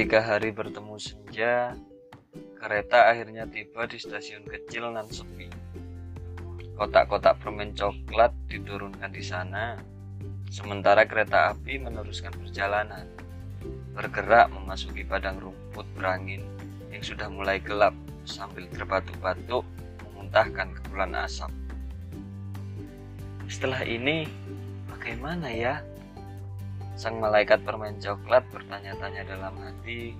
Ketika hari bertemu senja, kereta akhirnya tiba di stasiun kecil nan sepi. Kotak-kotak permen coklat diturunkan di sana, sementara kereta api meneruskan perjalanan, bergerak memasuki padang rumput berangin yang sudah mulai gelap sambil terbatuk-batuk memuntahkan kepulan asap. Setelah ini, bagaimana ya? Sang malaikat permen coklat bertanya-tanya dalam hati,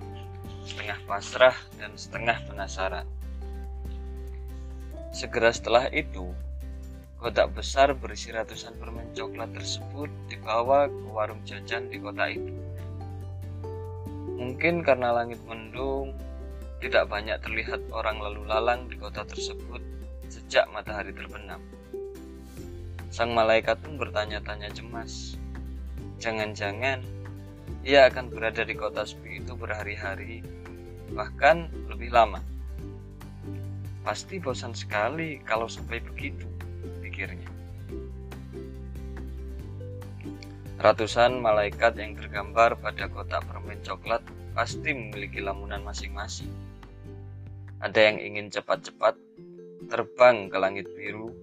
setengah pasrah dan setengah penasaran. Segera setelah itu, kotak besar berisi ratusan permen coklat tersebut dibawa ke warung jajan di kota itu. Mungkin karena langit mendung, tidak banyak terlihat orang lalu lalang di kota tersebut sejak matahari terbenam. Sang malaikat pun bertanya-tanya cemas, Jangan-jangan ia akan berada di kota sepi itu berhari-hari, bahkan lebih lama. Pasti bosan sekali kalau sampai begitu, pikirnya. Ratusan malaikat yang tergambar pada kotak permen coklat pasti memiliki lamunan masing-masing. Ada yang ingin cepat-cepat terbang ke langit biru,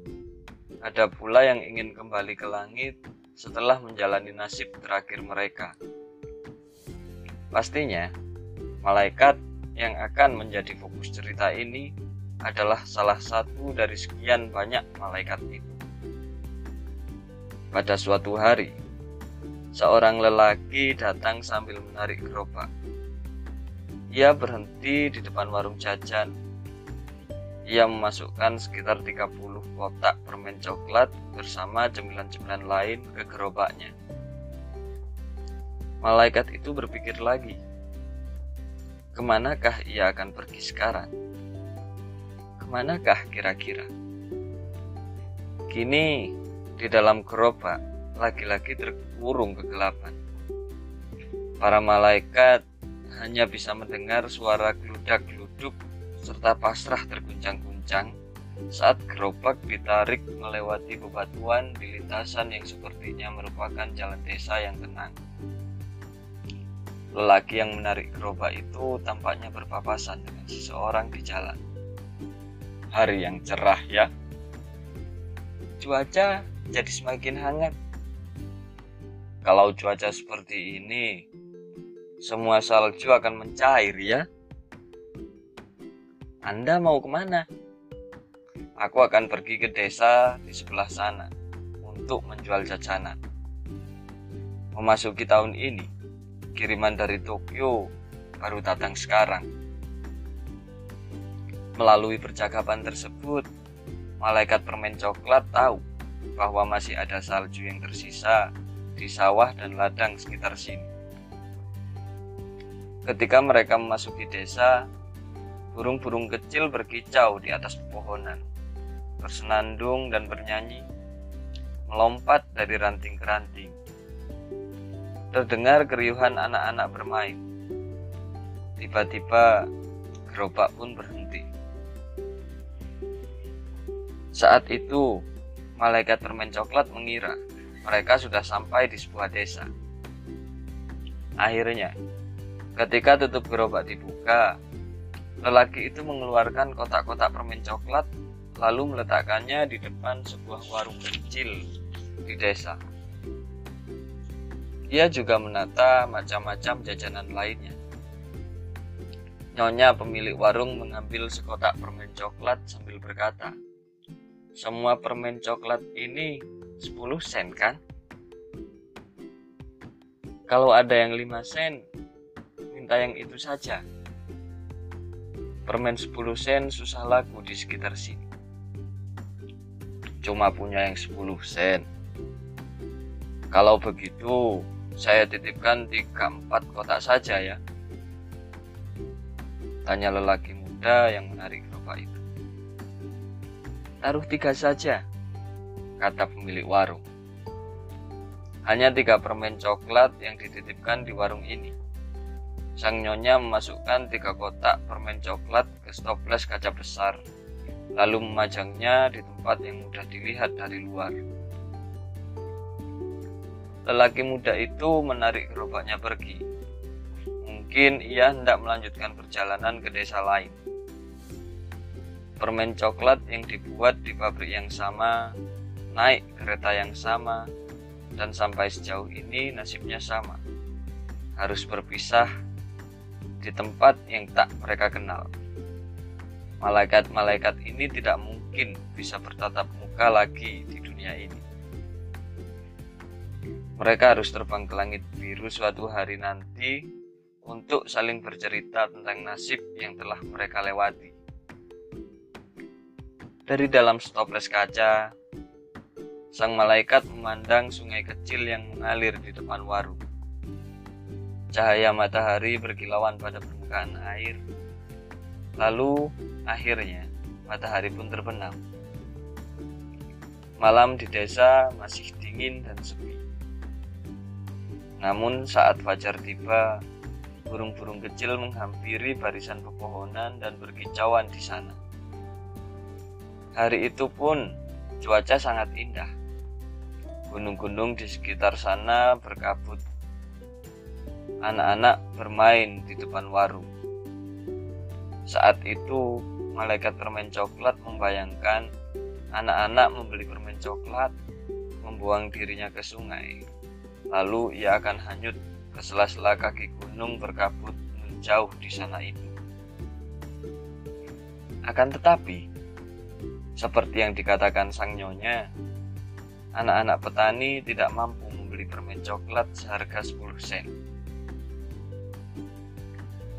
ada pula yang ingin kembali ke langit setelah menjalani nasib terakhir mereka. Pastinya, malaikat yang akan menjadi fokus cerita ini adalah salah satu dari sekian banyak malaikat itu. Pada suatu hari, seorang lelaki datang sambil menarik gerobak. Ia berhenti di depan warung jajan ia memasukkan sekitar 30 kotak permen coklat bersama cemilan-cemilan lain ke gerobaknya. Malaikat itu berpikir lagi, ke manakah ia akan pergi sekarang? Ke manakah kira-kira? Kini, di dalam gerobak, laki-laki terkurung kegelapan. Para malaikat hanya bisa mendengar suara geludak-geluduk serta pasrah terguncang-guncang saat gerobak ditarik melewati bebatuan di lintasan yang sepertinya merupakan jalan desa yang tenang. Lelaki yang menarik gerobak itu tampaknya berpapasan dengan seseorang di jalan. Hari yang cerah ya. Cuaca jadi semakin hangat. Kalau cuaca seperti ini, semua salju akan mencair ya. Anda mau ke mana? Aku akan pergi ke desa di sebelah sana untuk menjual jajanan. Memasuki tahun ini, kiriman dari Tokyo baru datang sekarang. Melalui percakapan tersebut, malaikat permen coklat tahu bahwa masih ada salju yang tersisa di sawah dan ladang sekitar sini. Ketika mereka memasuki desa, Burung-burung kecil berkicau di atas pepohonan, bersenandung dan bernyanyi, melompat dari ranting ke ranting. Terdengar keriuhan anak-anak bermain. Tiba-tiba gerobak pun berhenti. Saat itu, malaikat permen coklat mengira mereka sudah sampai di sebuah desa. Akhirnya, ketika tutup gerobak dibuka, Lelaki itu mengeluarkan kotak-kotak permen coklat lalu meletakkannya di depan sebuah warung kecil di desa. Ia juga menata macam-macam jajanan lainnya. Nyonya pemilik warung mengambil sekotak permen coklat sambil berkata, "Semua permen coklat ini 10 sen kan? Kalau ada yang 5 sen, minta yang itu saja." Permen 10 sen susah laku di sekitar sini. Cuma punya yang 10 sen. Kalau begitu, saya titipkan 3-4 kotak saja ya. Tanya lelaki muda yang menarik gerobak itu. Taruh tiga saja, kata pemilik warung. Hanya tiga permen coklat yang dititipkan di warung ini. Sang nyonya memasukkan tiga kotak permen coklat ke stoples kaca besar, lalu memajangnya di tempat yang mudah dilihat dari luar. Lelaki muda itu menarik gerobaknya pergi. Mungkin ia hendak melanjutkan perjalanan ke desa lain. Permen coklat yang dibuat di pabrik yang sama, naik kereta yang sama, dan sampai sejauh ini nasibnya sama. Harus berpisah di tempat yang tak mereka kenal. Malaikat-malaikat ini tidak mungkin bisa bertatap muka lagi di dunia ini. Mereka harus terbang ke langit biru suatu hari nanti untuk saling bercerita tentang nasib yang telah mereka lewati. Dari dalam stoples kaca, sang malaikat memandang sungai kecil yang mengalir di depan warung. Cahaya matahari berkilauan pada permukaan air. Lalu, akhirnya, matahari pun terbenam. Malam di desa masih dingin dan sepi. Namun saat fajar tiba, burung-burung kecil menghampiri barisan pepohonan dan berkicauan di sana. Hari itu pun cuaca sangat indah. Gunung-gunung di sekitar sana berkabut. Anak-anak bermain di depan warung. Saat itu, malaikat permen coklat membayangkan anak-anak membeli permen coklat, membuang dirinya ke sungai, Lalu ia akan hanyut ke sela-sela kaki gunung berkabut menjauh di sana itu. Akan tetapi, seperti yang dikatakan sang nyonya, anak-anak petani tidak mampu membeli permen coklat seharga 10 sen.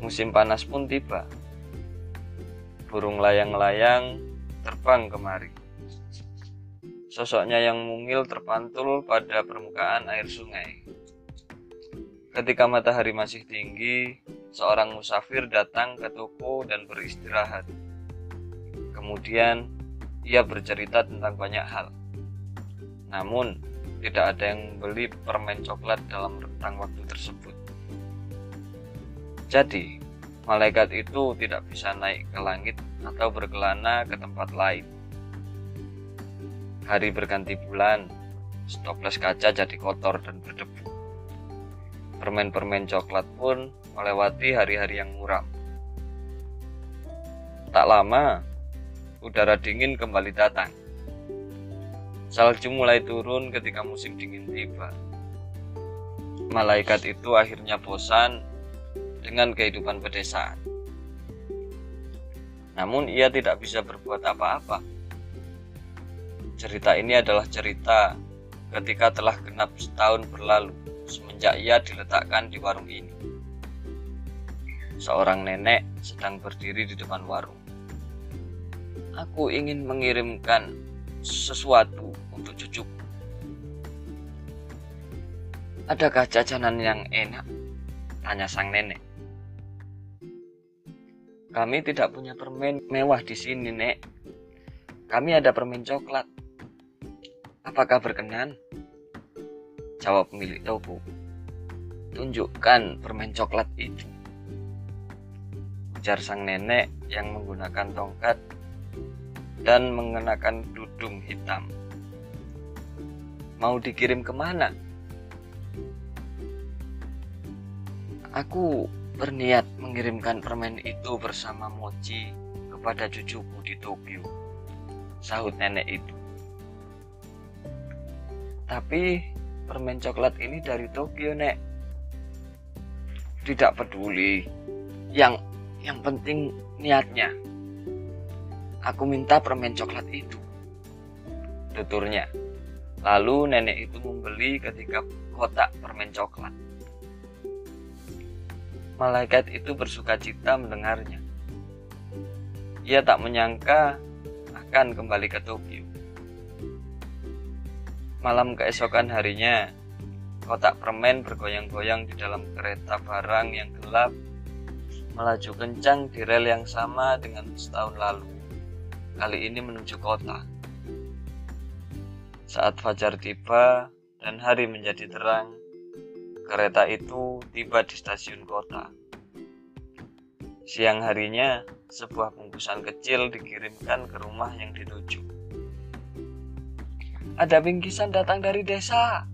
Musim panas pun tiba. Burung layang-layang terbang kemari. Sosoknya yang mungil terpantul pada permukaan air sungai. Ketika matahari masih tinggi, seorang musafir datang ke toko dan beristirahat. Kemudian, ia bercerita tentang banyak hal. Namun, tidak ada yang membeli permen coklat dalam rentang waktu tersebut. Jadi, malaikat itu tidak bisa naik ke langit atau berkelana ke tempat lain Hari berganti bulan, stoples kaca jadi kotor dan berdebu. Permen-permen coklat pun melewati hari-hari yang muram. Tak lama, udara dingin kembali datang. Salju mulai turun ketika musim dingin tiba. Malaikat itu akhirnya bosan dengan kehidupan pedesaan. Namun ia tidak bisa berbuat apa-apa Cerita ini adalah cerita ketika telah genap setahun berlalu semenjak ia diletakkan di warung ini. Seorang nenek sedang berdiri di depan warung. Aku ingin mengirimkan sesuatu untuk cucuku. Adakah jajanan yang enak? Tanya sang nenek. Kami tidak punya permen mewah di sini, Nek. Kami ada permen coklat. Apakah berkenan? Jawab pemilik toko. Tunjukkan permen coklat itu. Ujar sang nenek yang menggunakan tongkat dan mengenakan dudung hitam. Mau dikirim ke mana? Aku berniat mengirimkan permen itu bersama Mochi kepada cucuku di Tokyo. Sahut nenek itu. Tapi permen coklat ini dari Tokyo, Nek. Tidak peduli. Yang yang penting niatnya. Aku minta permen coklat itu. Tuturnya. Lalu nenek itu membeli ketika kotak permen coklat. Malaikat itu bersuka cita mendengarnya. Ia tak menyangka akan kembali ke Tokyo. Malam keesokan harinya, kotak permen bergoyang-goyang di dalam kereta barang yang gelap, melaju kencang di rel yang sama dengan setahun lalu. Kali ini menuju kota. Saat fajar tiba dan hari menjadi terang, kereta itu tiba di stasiun kota. Siang harinya, sebuah bungkusan kecil dikirimkan ke rumah yang dituju. Ada bingkisan datang dari desa.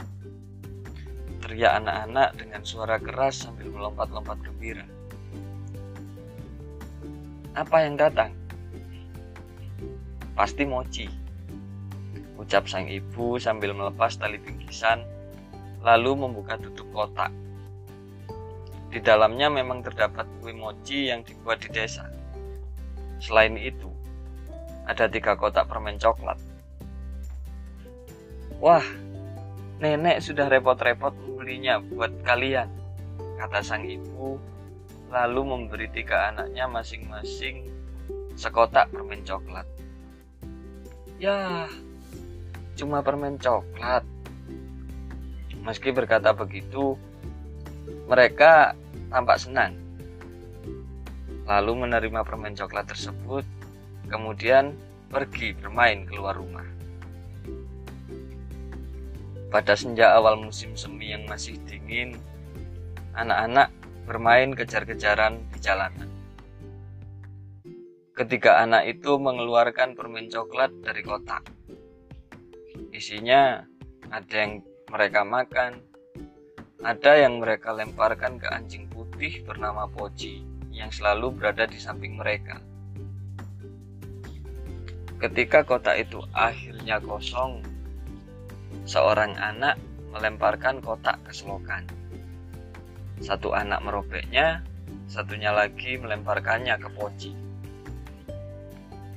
teriak anak-anak dengan suara keras sambil melompat-lompat gembira. Apa yang datang? Pasti mochi. Ucap sang ibu sambil melepas tali bingkisan, lalu membuka tutup kotak. Di dalamnya memang terdapat kue mochi yang dibuat di desa. Selain itu, ada tiga kotak permen coklat. Wah, nenek sudah repot-repot membelinya buat kalian, kata sang ibu, lalu memberi tiga anaknya masing-masing sekotak permen coklat. Ya, cuma permen coklat. Meski berkata begitu, mereka tampak senang. Lalu menerima permen coklat tersebut kemudian pergi bermain keluar rumah. Pada senja awal musim semi yang masih dingin, anak-anak bermain kejar-kejaran di jalanan. Ketiga anak itu mengeluarkan permen coklat dari kotak. Isinya ada yang mereka makan, ada yang mereka lemparkan ke anjing putih bernama Poci yang selalu berada di samping mereka. Ketika kotak itu akhirnya kosong, seorang anak melemparkan kotak ke selokan. Satu anak merobeknya, satunya lagi melemparkannya ke poci.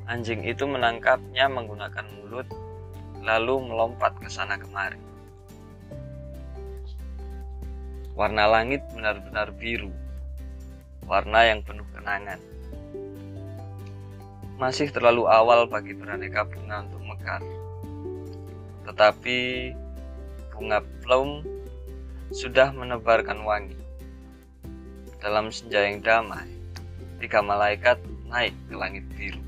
Anjing itu menangkapnya menggunakan mulut, lalu melompat ke sana kemari. Warna langit benar-benar biru, warna yang penuh kenangan masih terlalu awal bagi beraneka bunga untuk mekar. Tetapi bunga plum sudah menebarkan wangi. Dalam senja yang damai, tiga malaikat naik ke langit biru.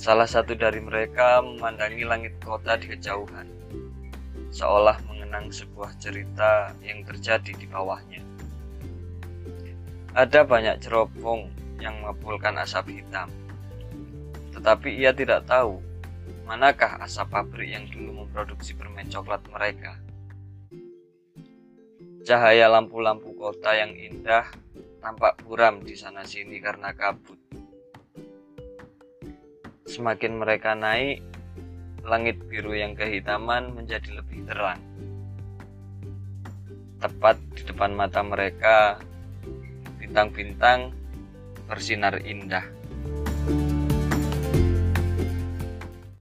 Salah satu dari mereka memandangi langit kota di kejauhan, seolah mengenang sebuah cerita yang terjadi di bawahnya. Ada banyak cerobong yang mengepulkan asap hitam. Tetapi ia tidak tahu manakah asap pabrik yang dulu memproduksi permen coklat mereka. Cahaya lampu-lampu kota yang indah tampak buram di sana sini karena kabut. Semakin mereka naik, langit biru yang kehitaman menjadi lebih terang. Tepat di depan mata mereka, bintang-bintang bersinar indah.